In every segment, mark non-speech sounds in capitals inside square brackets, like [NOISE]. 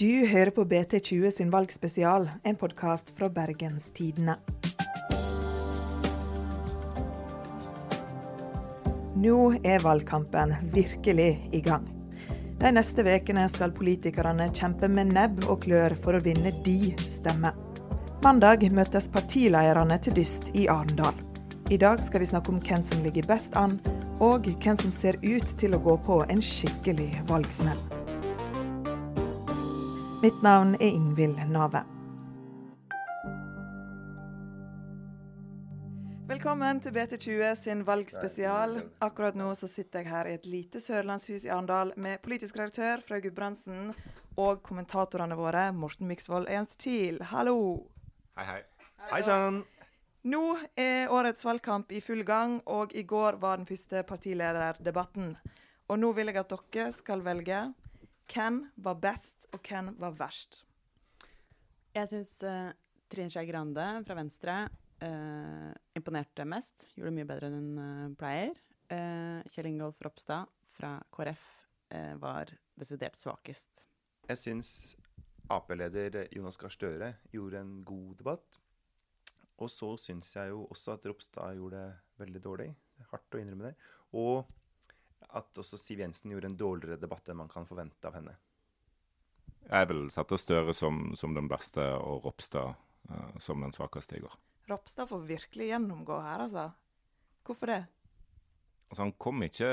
Du hører på BT20 sin valgspesial, en podkast fra Bergens Tidende. Nå er valgkampen virkelig i gang. De neste ukene skal politikerne kjempe med nebb og klør for å vinne de stemme. Mandag møtes partilederne til dyst i Arendal. I dag skal vi snakke om hvem som ligger best an, og hvem som ser ut til å gå på en skikkelig valgsmell. Mitt navn er Ingvild Nave. Velkommen til BT20 sin valgspesial. Akkurat nå så sitter jeg her i et lite sørlandshus i Arendal med politisk redaktør fra Gudbrandsen og kommentatorene våre Morten Myksvold og Jens Thiel. Hallo! Hei, hei. Hei sann! Nå er årets valgkamp i full gang, og i går var den første partilederdebatten. Og nå vil jeg at dere skal velge hvem var best, og hvem var verst. Jeg syns uh, Trine Skei Grande fra Venstre uh, imponerte mest. Gjorde det mye bedre enn hun uh, pleier. Uh, Kjell Ingolf Ropstad fra KrF var desidert svakest. Jeg syns Ap-leder Jonas Gahr Støre gjorde en god debatt. Og så syns jeg jo også at Ropstad gjorde det veldig dårlig. Hardt å innrømme det. Og at også Siv Jensen gjorde en dårligere debatt enn man kan forvente av henne. Jeg vil sette Støre som, som den beste og Ropstad uh, som den svakeste i går. Ropstad får virkelig gjennomgå her, altså. Hvorfor det? Altså, han kom ikke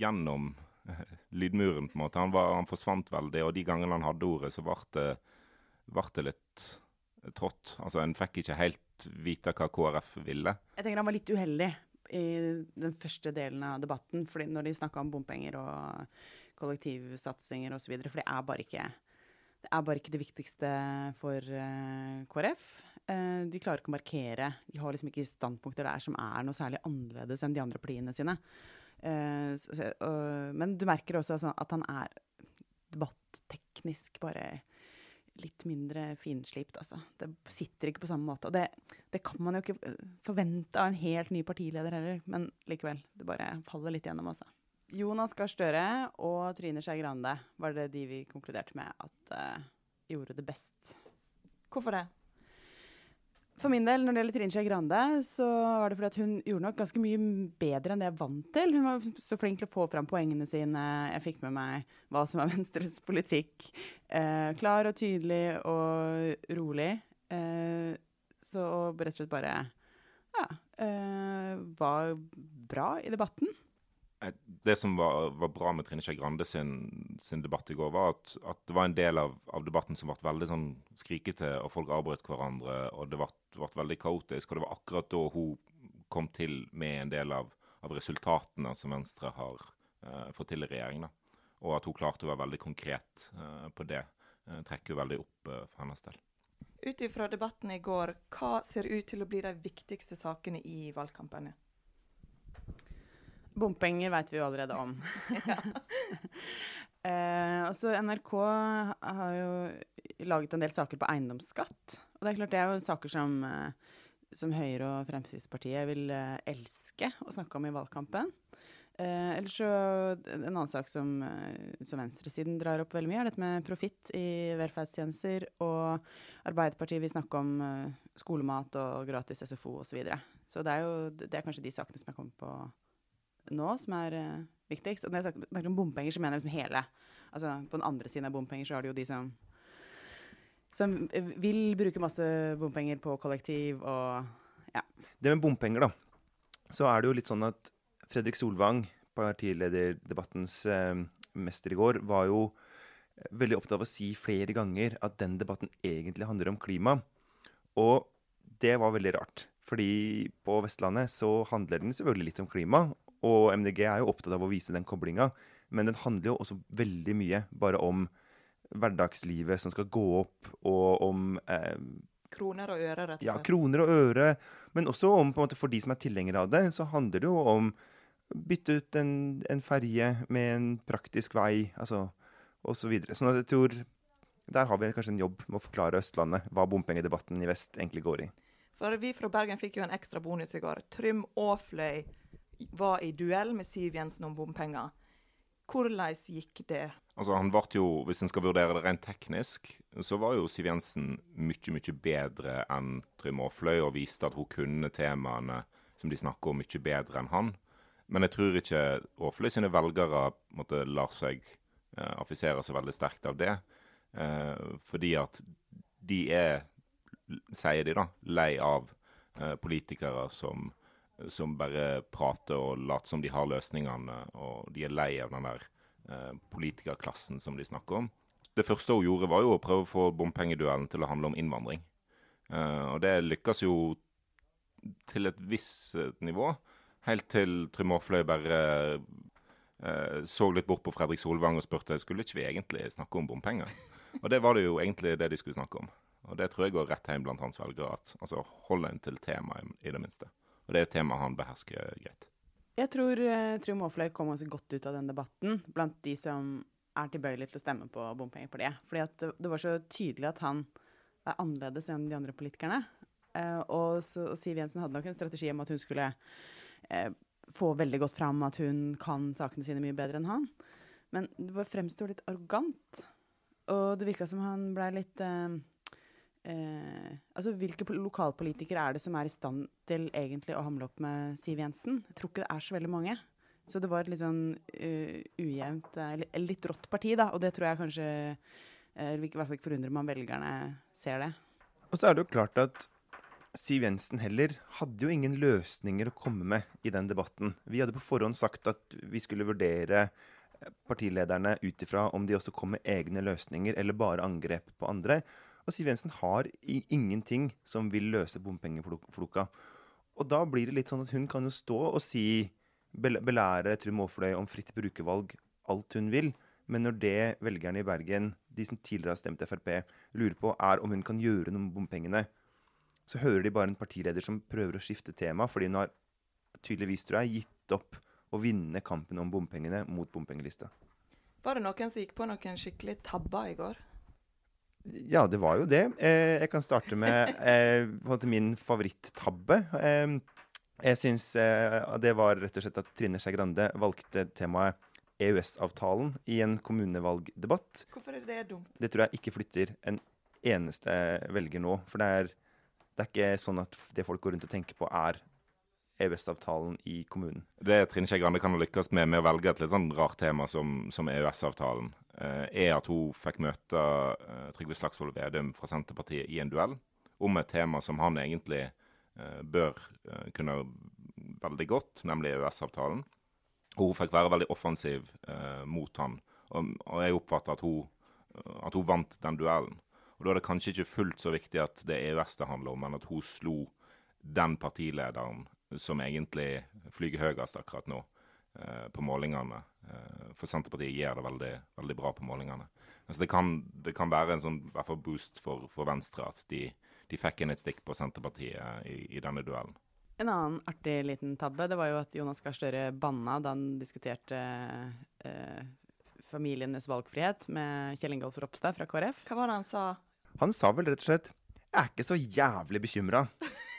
gjennom [LAUGHS] lydmuren, på en måte. Han, var, han, forsvant veldig, og de gangene han hadde ordet, så ble det, det litt trått. Altså, En fikk ikke helt vite hva KrF ville. Jeg tenker han var litt uheldig i den første delen av debatten, fordi når de snakka om bompenger og kollektivsatsinger osv. For det er bare ikke det er bare ikke det viktigste for uh, KrF. Uh, de klarer ikke å markere. De har liksom ikke standpunkter der som er noe særlig annerledes enn de andre partiene sine. Uh, så, men du merker også altså, at han er debatteknisk bare litt mindre finslipt, altså. Det sitter ikke på samme måte. Og det, det, kan man jo ikke forvente av en helt ny partileder heller, men likevel. Det bare faller litt gjennom, altså. Jonas Gahr Støre og Trine Skei Grande var det de vi konkluderte med at uh, gjorde det best. Hvorfor det? For min del, når det gjelder Trine Skei Grande, så var det fordi at hun gjorde nok ganske mye bedre enn det jeg vant til. Hun var så flink til å få fram poengene sine. Jeg fikk med meg hva som var Venstres politikk. Eh, klar og tydelig og rolig. Eh, så rett og slett bare ja, eh, var bra i debatten det som var, var, bra med Trine Skei Grande sin, sin, debatt i går, var at, at, det var en del av, av, debatten som ble veldig sånn skrikete, og folk avbrøt hverandre, og det ble, ble, veldig kaotisk. Og det var akkurat da hun kom til med en del av, av resultatene som Venstre har uh, fått til i regjering. Da. Og at hun klarte å være veldig konkret uh, på det, uh, trekker veldig opp for hennes del. Ut ifra debatten i går, hva ser ut til å bli de viktigste sakene i valgkampene? Bompenger vet vi jo allerede om. [LAUGHS] [LAUGHS] eh, også NRK har jo laget en del saker på eiendomsskatt. Og det er klart det er jo saker som, eh, som Høyre og Fremskrittspartiet vil eh, elske å snakke om i valgkampen. Eh, ellers så En annen sak som, eh, som venstresiden drar opp veldig mye, er dette med profitt i velferdstjenester. Og Arbeiderpartiet vil snakke om skolemat og gratis SFO osv. Så, videre. så det er jo det er kanskje de sakene som jeg kommer på nå som er viktigst. Og når jeg snakker om bompenger, så mener jeg liksom hele. Altså, på den andre siden av bompenger så har du jo de som, som vil bruke masse bompenger på kollektiv og ja. Det med bompenger, da. Så er det jo litt sånn at Fredrik Solvang, partilederdebattens eh, mester i går, var jo veldig opptatt av å si flere ganger at den debatten egentlig handler om klima. Og det var veldig rart. Fordi på Vestlandet så handler den selvfølgelig litt om klima, og MDG er jo opptatt av å vise den koblinga, men den handler jo også veldig mye bare om hverdagslivet som skal gå opp, og om eh, Kroner og øre, rett og slett. Ja, kroner og øre. Men også om, på en måte, for de som er tilhengere av det, så handler det jo om bytte ut en, en ferje med en praktisk vei, altså, og så videre. Sånn at jeg tror der har vi kanskje en jobb med å forklare Østlandet hva bompengedebatten i vest egentlig går i. For vi fra Bergen fikk jo en ekstra bonus i går. Trym og Fløy var i duell med Siv Jensen om bompenger. Hvordan gikk det? Altså, han ble jo, Hvis en skal vurdere det rent teknisk, så var jo Siv Jensen mye mye bedre enn Trym Aafløy og viste at hun kunne temaene som de snakker om, mye bedre enn han. Men jeg tror ikke Aafløy sine velgere måtte lar seg eh, affisere så veldig sterkt av det. Eh, fordi at de er, sier de da, lei av eh, politikere som, som bare prater og later som de har løsningene, og de er lei av den der eh, politikerklassen som de snakker om. Det første hun gjorde, var jo å prøve å få bompengeduellen til å handle om innvandring. Eh, og det lykkes jo til et visst eh, nivå, helt til Trym Aafløy bare eh, så litt bort på Fredrik Solvang og spurte skulle ikke vi egentlig snakke om bompenger. Og det var det jo egentlig det de skulle snakke om. Og det tror jeg går rett hjem blant hans velgere. at altså, Hold en til temaet, i det minste. Og det er et tema han behersker greit. Jeg tror uh, Trym Aafløy kom ganske godt ut av den debatten blant de som er tilbøyelig til å stemme på bompenger på det. Fordi at det, var så tydelig at han er annerledes enn de andre politikerne. Uh, og, så, og, Siv Jensen hadde nok en strategi om at hun skulle uh, få veldig godt fram at hun kan sakene sine mye bedre enn han. Men det fremsto litt arrogant. Og det virka som han blei litt uh, altså Hvilke lokalpolitikere er det som er i stand til egentlig å hamle opp med Siv Jensen? Jeg tror ikke det er så veldig mange. Så det var et litt sånn ujevnt, eller litt rått parti, da. Og det tror jeg kanskje uh, I hvert fall ikke forundrer meg om velgerne ser det. Og så er det jo klart at Siv Jensen heller hadde jo ingen løsninger å komme med i den debatten. Vi hadde på forhånd sagt at vi skulle vurdere partilederne ut ifra om de også kom med egne løsninger eller bare angrep på andre. Og Siv Jensen har ingenting som vil løse bompengefloka. Og da blir det litt sånn at hun kan jo stå og si, belære Trym Aafløy om fritt brukervalg alt hun vil. Men når det velgerne i Bergen, de som tidligere har stemt Frp, lurer på, er om hun kan gjøre noe med bompengene, så hører de bare en partileder som prøver å skifte tema, fordi hun har tydeligvis, tror jeg, gitt opp å vinne kampen om bompengene mot bompengelista. Var det noen som gikk på noen skikkelig tabber i går? Ja, det var jo det. Eh, jeg kan starte med eh, min favoritt-tabbe. Eh, jeg syns det var rett og slett at Trine Skei Grande valgte temaet EØS-avtalen i en kommunevalgdebatt. Hvorfor er det dumt? Det tror jeg ikke flytter en eneste velger nå. For det er det er ikke sånn at det folk går rundt og tenker på, er EØS-avtalen i kommunen. Det Trine Skei Grande kan lykkes med med å velge et litt sånn rart tema som, som EØS-avtalen, eh, er at hun fikk møte eh, Trygve Slagsvold Vedum fra Senterpartiet i en duell om et tema som han egentlig eh, bør kunne veldig godt, nemlig EØS-avtalen. Hun fikk være veldig offensiv mot han, og, og jeg oppfatter at hun, at hun vant den duellen. Og Da er det kanskje ikke fullt så viktig at det er EØS det handler om, men at hun slo den partilederen som egentlig flyger høyest akkurat nå eh, på målingene. Eh, for Senterpartiet gjør det veldig, veldig bra på målingene. Altså det, kan, det kan være en sånn, hvert fall boost for, for Venstre at de, de, fikk inn et stikk på Senterpartiet i, i, denne duellen. En annen artig liten tabbe det var jo at Jonas Gahr Støre banna da han diskuterte eh, familienes valgfrihet med Kjell Ingolf Ropstad fra KrF. Hva var det han sa? Han sa vel rett og slett 'Jeg er ikke så jævlig bekymra'.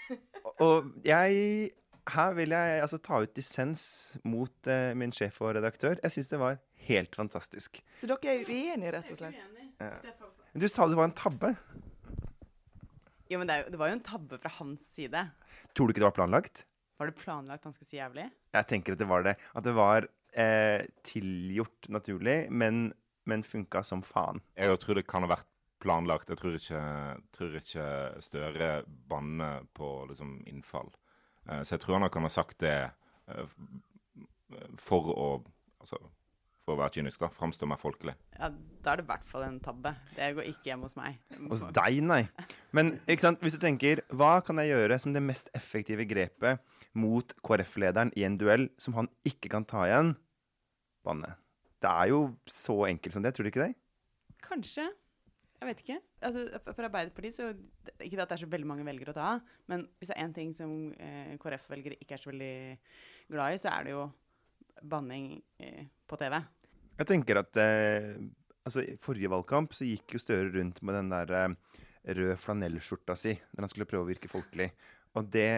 [LAUGHS] og jeg Her vil jeg altså ta ut dissens mot uh, min sjef og redaktør. Jeg syns det var helt fantastisk. Så dere er uenige, rett og slett? Ja. Du sa det var en tabbe. Jo, men det, det, var jo en tabbe fra hans side. Tror du ikke det var planlagt? Var det planlagt han skulle si jævlig? Jeg tenker at det var det. At det var eh, tilgjort naturlig, men, men funka som faen. Jeg tror det kan ha vært planlagt. Jeg tror ikke, tror ikke Støre banner på liksom, innfall. Uh, så jeg tror han kan ha sagt det uh, for å altså, for å være kynisk, da, framstå mer folkelig. Ja, Da er det i hvert fall en tabbe. Det går ikke hjem hos meg. Hos deg, nei. Men ikke sant, hvis du tenker, hva kan jeg gjøre som det mest effektive grepet mot KrF-lederen i en duell som han ikke kan ta igjen? Banne. Det er jo så enkelt som det, tror du ikke det? Kanskje. Jeg vet ikke. Altså, for Arbeiderpartiet så Ikke at det er så veldig mange velgere å ta av, men hvis det er én ting som eh, KrF-velgere ikke er så veldig glad i, så er det jo banning eh, på TV. Jeg tenker at eh, altså, I forrige valgkamp så gikk jo Støre rundt med den der eh, røde flanellskjorta si når han skulle prøve å virke folkelig. Og det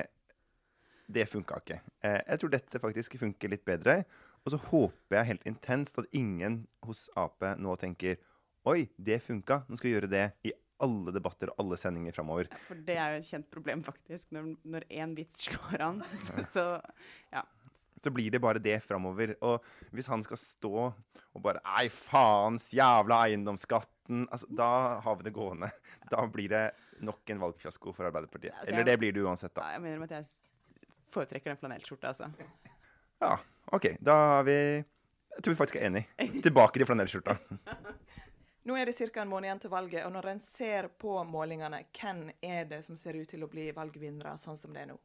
det funka ikke. Eh, jeg tror dette faktisk funker litt bedre. Og så håper jeg helt intenst at ingen hos Ap nå tenker Oi, det funka. Nå skal vi gjøre det i alle debatter og alle sendinger framover. For det er jo et kjent problem, faktisk. Når én vits slår an, [LAUGHS] så, så ja. Så blir det bare det framover. Og hvis han skal stå og bare Ei, faens jævla eiendomsskatten. Altså, da har vi det gående. Da blir det nok en valgfiasko for Arbeiderpartiet. Altså, Eller det blir det uansett, da. Ja, Jeg mener at jeg foretrekker den flanellskjorta, altså. Ja, OK. Da er vi Jeg tror vi faktisk er enige. [LAUGHS] Tilbake til flanellskjorta. [LAUGHS] Nå er det ca. en måned igjen til valget, og når en ser på målingene, hvem er det som ser ut til å bli valgvinnere, sånn som det er nå?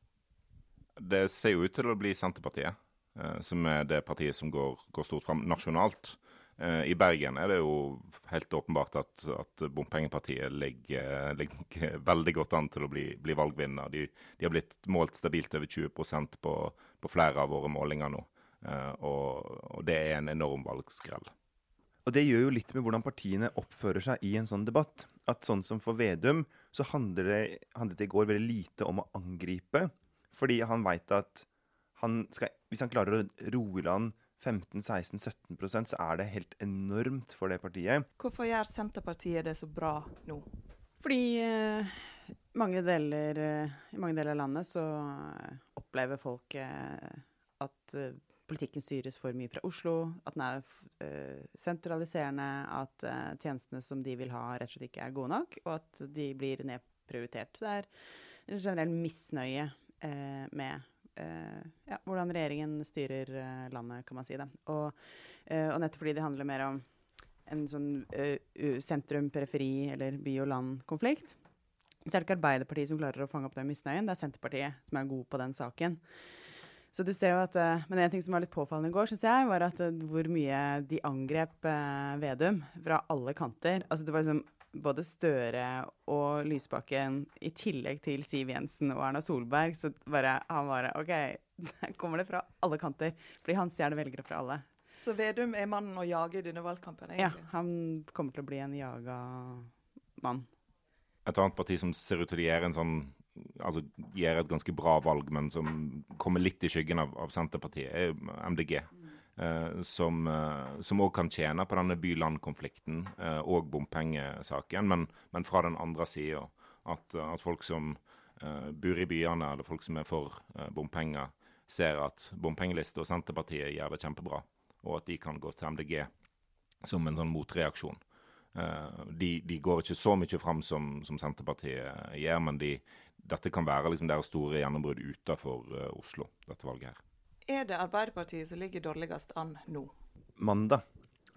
Det ser jo ut til å bli Senterpartiet, eh, som er det partiet som går, går stort fram nasjonalt. Eh, I Bergen er det jo helt åpenbart at, at bompengepartiet ligger, ligger veldig godt an til å bli, bli valgvinner. De, de har blitt målt stabilt over 20% på, på flere av våre målinger nå. Eh, og, og det er en enorm valgskrell. Og det gjør jo litt med hvordan partiene oppfører seg i en sånn debatt. At sånn som for Vedum, så handlet det, handlet det i går veldig lite om å angripe. Fordi han veit at han skal, hvis han klarer å roe i land 15-16-17% så er det helt enormt for det partiet. Hvorfor gjør Senterpartiet det så bra nå? Fordi eh, mange deler, eh, i mange deler av landet så eh, opplever folk eh, at eh, politikken styres for mye fra Oslo, at den er eh, sentraliserende, at uh, tjenestene som de vil ha, rett og slett ikke er gode nok, og at de blir nedprioritert. Så det er en generell misnøye uh, med ja, hvordan regjeringen styrer landet, kan man si. det. Og, og nettopp fordi det handler mer om en sånn sentrum-periferi- eller by- og land-konflikt. Så er det ikke Arbeiderpartiet som klarer å fange opp den misnøyen, det er Senterpartiet som er god på den saken. Så du ser jo at, eh, Men en ting som var litt påfallende i går, synes jeg, var at eh, hvor mye de angrep eh, Vedum fra alle kanter. Altså det var liksom både Støre og Lysbakken, i tillegg til Siv Jensen og Erna Solberg, så bare, han bare OK, der kommer det fra alle kanter. Fordi han stjeler velgere fra alle. Så Vedum er mannen å jage i denne valgkampen, Ja, han kommer til å bli en jaga mann. Et annet parti som ser ut til å gjøre en sånn altså gjør et ganske bra valg, men som kommer litt i skyggen av, av Senterpartiet, er MDG. Eh, som òg kan tjene på denne by-land-konflikten eh, og bompengesaken, men, men fra den andre sida. At, at folk som eh, bor i byene, eller folk som er for eh, bompenger, ser at bompengelista og Senterpartiet gjør det kjempebra, og at de kan gå til MDG som en sånn motreaksjon. Uh, de, de går ikke så mye fram som, som Senterpartiet gjør, men de, dette kan være liksom deres store gjennombrudd utenfor uh, Oslo, dette valget her. Er det Arbeiderpartiet som ligger dårligst an nå? Mandag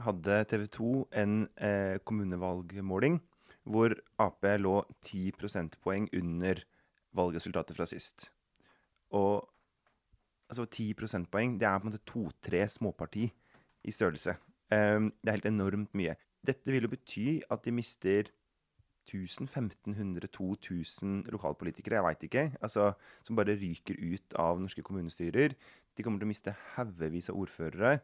hadde TV 2 en eh, kommunevalgmåling hvor Ap lå 10 prosentpoeng under valgresultatet fra sist. Og altså 10 prosentpoeng, det er på en måte to-tre småparti i størrelse. Um, det er helt enormt mye. Dette vil jo bety at de mister 1000, 1500, 2000 lokalpolitikere, jeg veit ikke, altså, som bare ryker ut av norske kommunestyrer. De kommer til å miste haugevis av ordførere.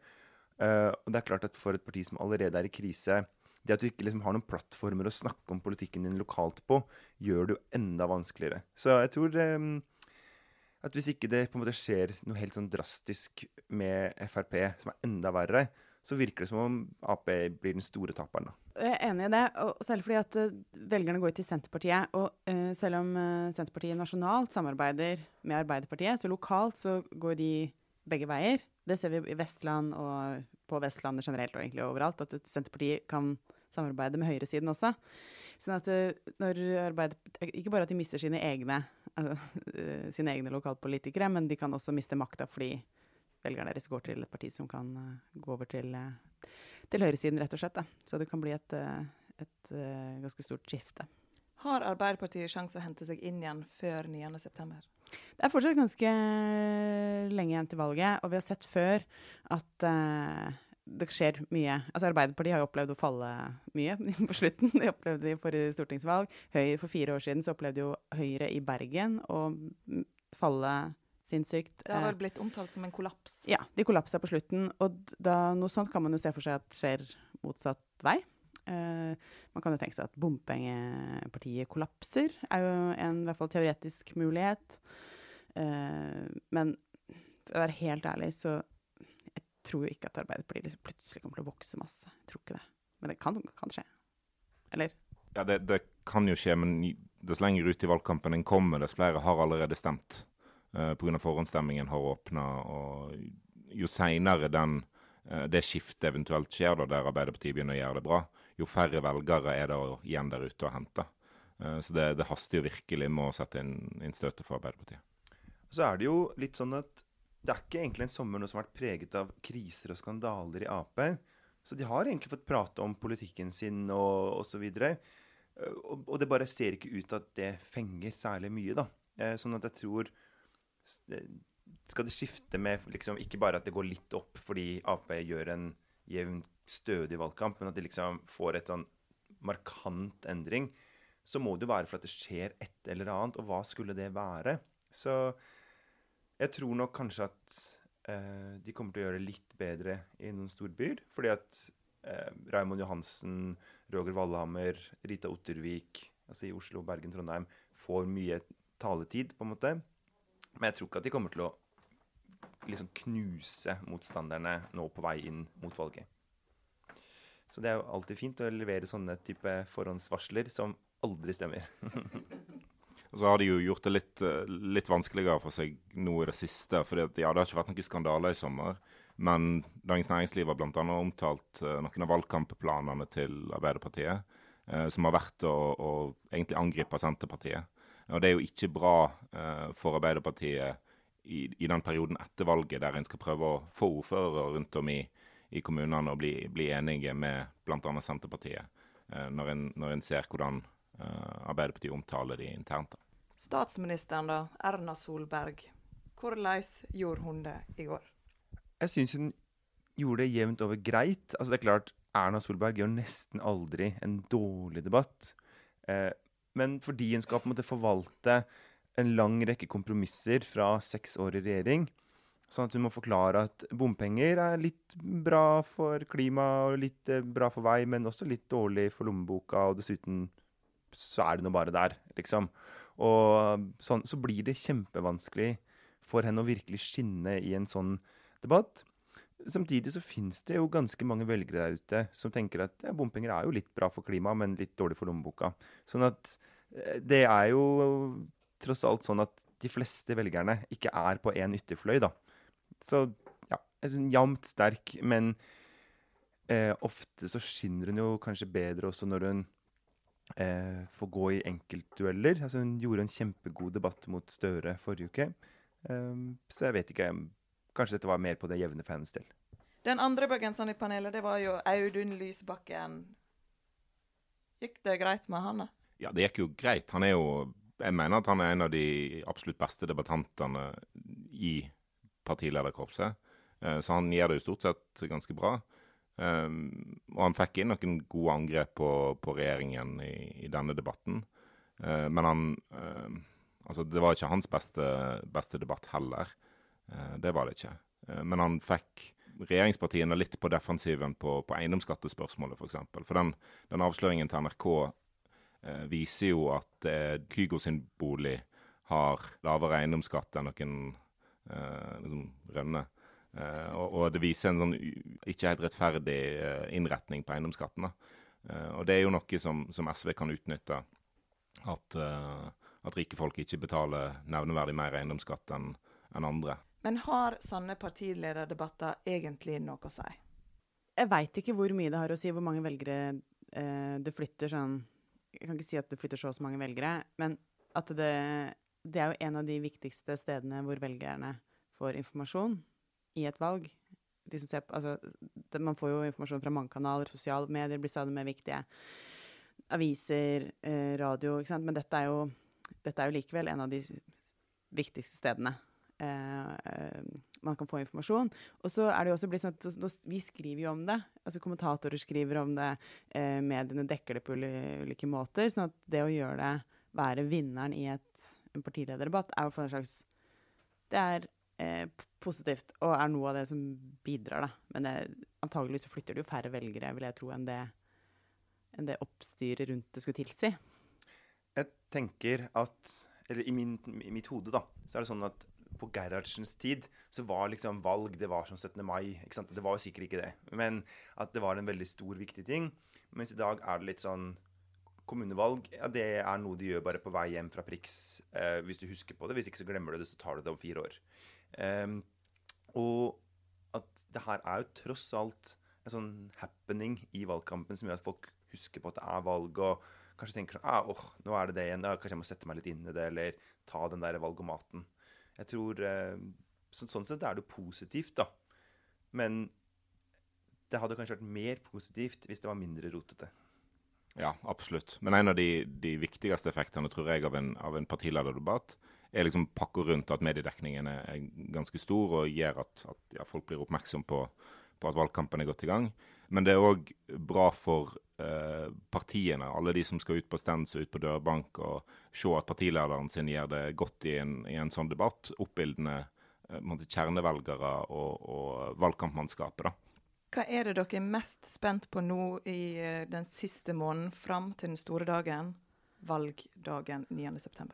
Uh, og det er klart at For et parti som allerede er i krise Det at du ikke liksom har noen plattformer å snakke om politikken din lokalt på, gjør det jo enda vanskeligere. Så jeg tror um, at hvis ikke det på en måte skjer noe helt sånn drastisk med Frp, som er enda verre, så virker det som om Ap blir den store taperen. da. Jeg er enig i det, og selv fordi at uh, velgerne går til Senterpartiet. Og uh, selv om uh, Senterpartiet nasjonalt samarbeider med Arbeiderpartiet, så lokalt så går de begge veier. Det ser vi i Vestland og på Vestlandet generelt og egentlig overalt, at Senterpartiet kan samarbeide med høyresiden også. Sånn at når Arbeiderpartiet Ikke bare at de mister sine egne, altså, [LAUGHS] sine egne lokalpolitikere, men de kan også miste makta fordi velgerne deres går til et parti som kan gå over til til høyresiden, rett og slett. Da. Så det kan bli et, et, et ganske stort skifte. Har Arbeiderpartiet sjanse å hente seg inn igjen før 9.9? Det er fortsatt ganske lenge igjen til valget, og vi har sett før at uh, det skjer mye. Altså Arbeiderpartiet har jo opplevd å falle mye [LAUGHS] på slutten. De opplevde det i forrige stortingsvalg. Høyre, for fire år siden så opplevde jo Høyre i Bergen å falle sinnssykt. Det har blitt omtalt som en kollaps? Ja, de kollapsa på slutten. Og da, noe sånt kan man jo se for seg at skjer motsatt vei. Uh, man kan jo tenke seg at bompengepartiet kollapser, er jo en i hvert fall teoretisk mulighet. Uh, men for å være helt ærlig, så jeg tror jo ikke at Arbeiderpartiet liksom plutselig kommer til å vokse masse. Jeg tror ikke det. Men det kan, kan skje. Eller? Ja, det, det, kan jo skje, men dess lenger ut i valgkampen en kommer, dess flere har allerede stemt. Uh, Pga. forhåndsstemmingen har åpna. Og jo seinere uh, det skiftet eventuelt skjer, da, der Arbeiderpartiet begynner å gjøre det bra, jo færre velgere er det igjen der ute å hente. Uh, så det, det, haster jo virkelig med å sette inn, inn støtet for Arbeiderpartiet. Så er det jo litt sånn at det er ikke egentlig en sommer som har vært preget av kriser og skandaler i Ap. Så de har egentlig fått prate om politikken sin og osv. Eh, og, og det bare ser ikke ut at det fenger særlig mye, da. Eh, sånn at jeg tror Skal det skifte med liksom, ikke bare at det går litt opp fordi Ap gjør en jevn, stødig valgkamp, men at de liksom får et sånn markant endring, så må det jo være for at det skjer et eller annet. Og hva skulle det være? Så jeg tror nok kanskje at eh, de kommer til å gjøre det litt bedre i noen storbyer. Fordi at eh, Raymond Johansen, Roger Valhammer, Rita Ottervik altså i Oslo, Bergen, Trondheim får mye taletid, på en måte. Men jeg tror ikke at de kommer til å liksom knuse motstanderne nå på vei inn mot valget. Så det er jo alltid fint å levere sånne type forhåndsvarsler som aldri stemmer. [LAUGHS] Og så har de jo gjort det litt, eh, litt vanskeligere for seg nå i det siste. For ja, det har ikke vært noen skandaler i sommer. Men Dagens Næringsliv har bl.a. omtalt uh, noen av valgkampplanene til Arbeiderpartiet, eh, som har vært å, å, egentlig angripe Senterpartiet. Og det er jo ikke bra uh, for Arbeiderpartiet i, i, den perioden etter valget, der en skal prøve å få ordførere rundt om i, i kommunene og bli, bli, enige med bl.a. Senterpartiet, når en, når, en, ser hvordan Arbeiderpartiet omtaler de internt. Statsministeren, da, Erna Solberg. Hvordan gjorde hun det i går? Jeg syns hun gjorde det jevnt over greit. Altså det er klart, Erna Solberg gjør nesten aldri en dårlig debatt. Eh, men fordi hun skal på en måte forvalte en lang rekke kompromisser fra seks år i regjering, sånn at hun må forklare at bompenger er litt bra for klima og litt eh, bra for vei, men også litt dårlig for lommeboka, og dessuten så er det nå bare der, liksom. Og sånn, så blir det kjempevanskelig for henne å virkelig skinne i en sånn debatt. Samtidig så finnes det jo ganske mange velgere der ute som tenker at ja, bompenger er jo litt bra for klimaet, men litt dårlig for lommeboka. Sånn at eh, det er jo tross alt sånn at de fleste velgerne ikke er på én ytterfløy, da. Så ja, synes jevnt sterk, men eh, ofte så skinner hun jo kanskje bedre også når hun eh, får gå i enkeltdueller. Altså, hun gjorde en kjempegod debatt mot Støre forrige uke. eh, så jeg vet ikke. Kanskje dette var mer på det jevne fans del. Den andre bergenseren i panelet, det var jo Audun Lysbakken. Gikk det greit med han? Ja, det gikk jo greit. Han er jo Jeg mener at han er en av de absolutt beste debattantene i partilederkorpset. Uh, så han gjør det jo stort sett ganske bra. Um, og han fikk inn noen gode angrep på, på regjeringen i, i, denne debatten. Uh, men han uh, Altså, det var ikke hans beste, beste debatt heller. Det var det ikke. men han fikk regjeringspartiene litt på defensiven på, på eiendomsskattespørsmålet, f.eks. For, eksempel. for den, den, avsløringen til NRK viser jo at Kygo sin bolig har lavere eiendomsskatt enn noen liksom, Rønne. Eh, og, og, det viser en sånn ikke helt rettferdig uh, innretning på eiendomsskatten. Uh, og det er jo noe som, som SV kan utnytte. At, at, rike folk ikke betaler nevneverdig mer eiendomsskatt enn en andre. Men har sanne partilederdebatter egentlig noe å si? Jeg veit ikke hvor mye det har å si hvor mange velgere det flytter sånn Jeg kan ikke si at det flytter så og så mange velgere, men at det, det er jo en av de viktigste stedene hvor velgerne får informasjon i et valg. På, altså, det, man får jo informasjon fra mange kanaler, sosiale medier blir stadig mer viktige. Aviser, eh, radio, ikke sant. Men dette er, jo, dette er jo likevel en av de viktigste stedene eh, eh man kan få informasjon. Og så er det jo også blitt sånn at vi skriver jo om det. altså Kommentatorer skriver om det, eh, mediene dekker det på ulike måter. sånn at det å gjøre det, være vinneren i et, en partilederdebatt, er jo for en slags Det er eh, positivt, og er noe av det som bidrar, da. Men det, antageligvis så flytter det jo færre velgere, vil jeg tro, enn det, enn det oppstyret rundt det skulle tilsi. Jeg tenker at Eller i, min, i mitt hode, da, så er det sånn at på Gerhardsens tid så var liksom valg det var som 17. mai. ikke sant? Det var jo sikkert ikke det. Men at det var en veldig stor, viktig ting. Mens i dag er det litt sånn Kommunevalg ja, det er noe du gjør bare på vei hjem fra Prix eh, hvis du husker på det. Hvis ikke så glemmer du det, så tar du det om fire år. Eh, og at det her er jo tross alt en sånn happening i valgkampen som gjør at folk husker på at det er valg, og kanskje tenker sånn ah, åh, nå er det det igjen. Ja, kanskje jeg må sette meg litt inn i det, eller ta den der valgomaten. Jeg tror eh, så, Sånn sett er det jo positivt, da. Men det hadde kanskje vært mer positivt hvis det var mindre rotete. Ja, absolutt. Men en av de, de viktigste effektene tror jeg av en, en partilederdebatt er liksom pakka rundt at mediedekningen er, ganske stor og gjør at, at ja, folk blir oppmerksom på, på, at valgkampen er godt i gang. Men det er òg bra for eh, partiene, alle de som skal ut på stands og ut på dørbank, og se at partilederen sin gjør det godt i en, i en sånn debatt. Oppbildende eh, kjernevelgere og, og valgkampmannskapet. da. Hva er det dere er mest spent på nå i eh, den siste måneden fram til den store dagen, valgdagen 9.9.?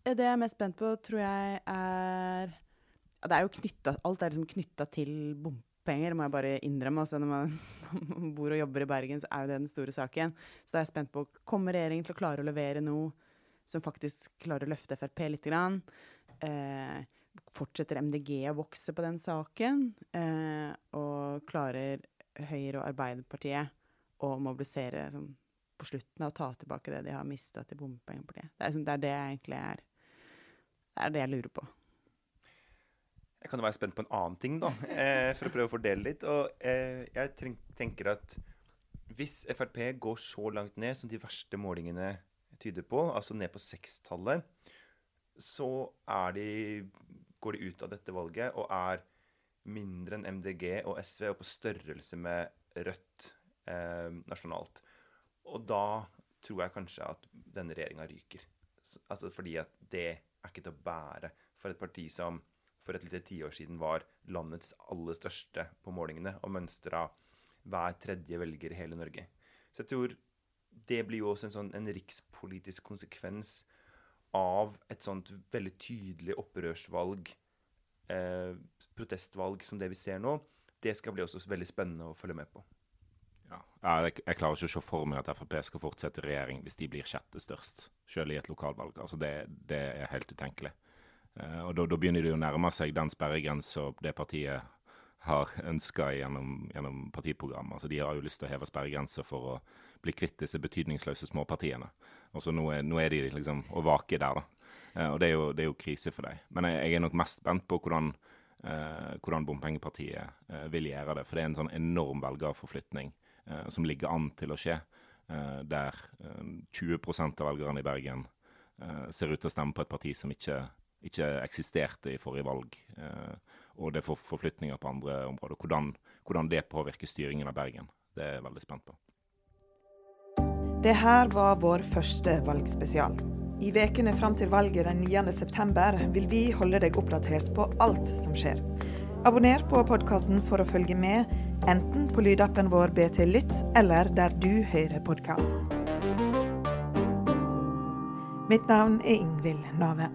Det jeg er mest spent på, tror jeg er Det er jo knytta Alt er liksom knytta til bompenger, må jeg bare innrømme. Altså [LAUGHS] når man bor og jobber i Bergen, så er jo det den store saken. Så da er jeg spent på Kommer regjeringen til å klare å levere noe som faktisk klarer å løfte Frp litt? Grann? Eh, fortsetter MDG å vokse på den saken? Eh, og klarer Høyre og Arbeiderpartiet å mobilisere sånn, på slutten av å ta tilbake det de har mista til bompengepartiet? Det er, liksom, det er det jeg egentlig er Det er det jeg lurer på. Jeg kan jo være spent på en annen ting, da, eh, for å prøve å fordele litt. Og eh, jeg tenker at hvis Frp går så langt ned som de verste målingene tyder på, altså ned på sekstallet, så de går de ut av dette valget og er mindre enn MDG og SV og på størrelse med Rødt eh, nasjonalt. Og da tror jeg kanskje at denne regjeringa ryker. Altså fordi at det er ikke til å bære for et parti som for et lite tiår siden var landets aller største på målingene og mønstra hver tredje velger i hele Norge. Så jeg tror det blir jo også en, sånn, en rikspolitisk konsekvens av et sånt veldig tydelig opprørsvalg, eh, protestvalg som det vi ser nå, det skal bli også veldig spennende å følge med på. Ja, jeg, jeg, klarer ikke å se for meg at Frp skal fortsette regjering hvis de blir sjette størst, selv i et lokalvalg. Altså det, det er helt utenkelig. Eh, og da, da, begynner det å nærme seg den sperregrensa det partiet har ønska gjennom, gjennom partiprogrammet. Altså de har jo lyst til å heve sperregrenser for å bli kvitt disse betydningsløse småpartiene. Og så nå, nå, er de liksom å vake der, da. Eh, og det er, jo, det er, jo, krise for dem. Men jeg, jeg, er nok mest spent på hvordan, eh, hvordan Bompengepartiet eh, vil gjøre det. For det er en sånn enorm velgerforflytning eh, som ligger an til å skje. Eh, der 20 eh, av velgerne i Bergen ser ut til å stemme på et parti som ikke, ikke eksisterte i forrige valg. og det får forflytninger på andre områder. Hvordan, hvordan det påvirker styringen av Bergen, det er jeg veldig spent på. Det her var vår første valgspesial. I ukene fram til valget den 9.9 vil vi holde deg oppdatert på alt som skjer. Abonner på podkasten for å følge med, enten på lydappen vår BT Lytt eller der du hører podkast. Mitt navn er Ingvild Nave.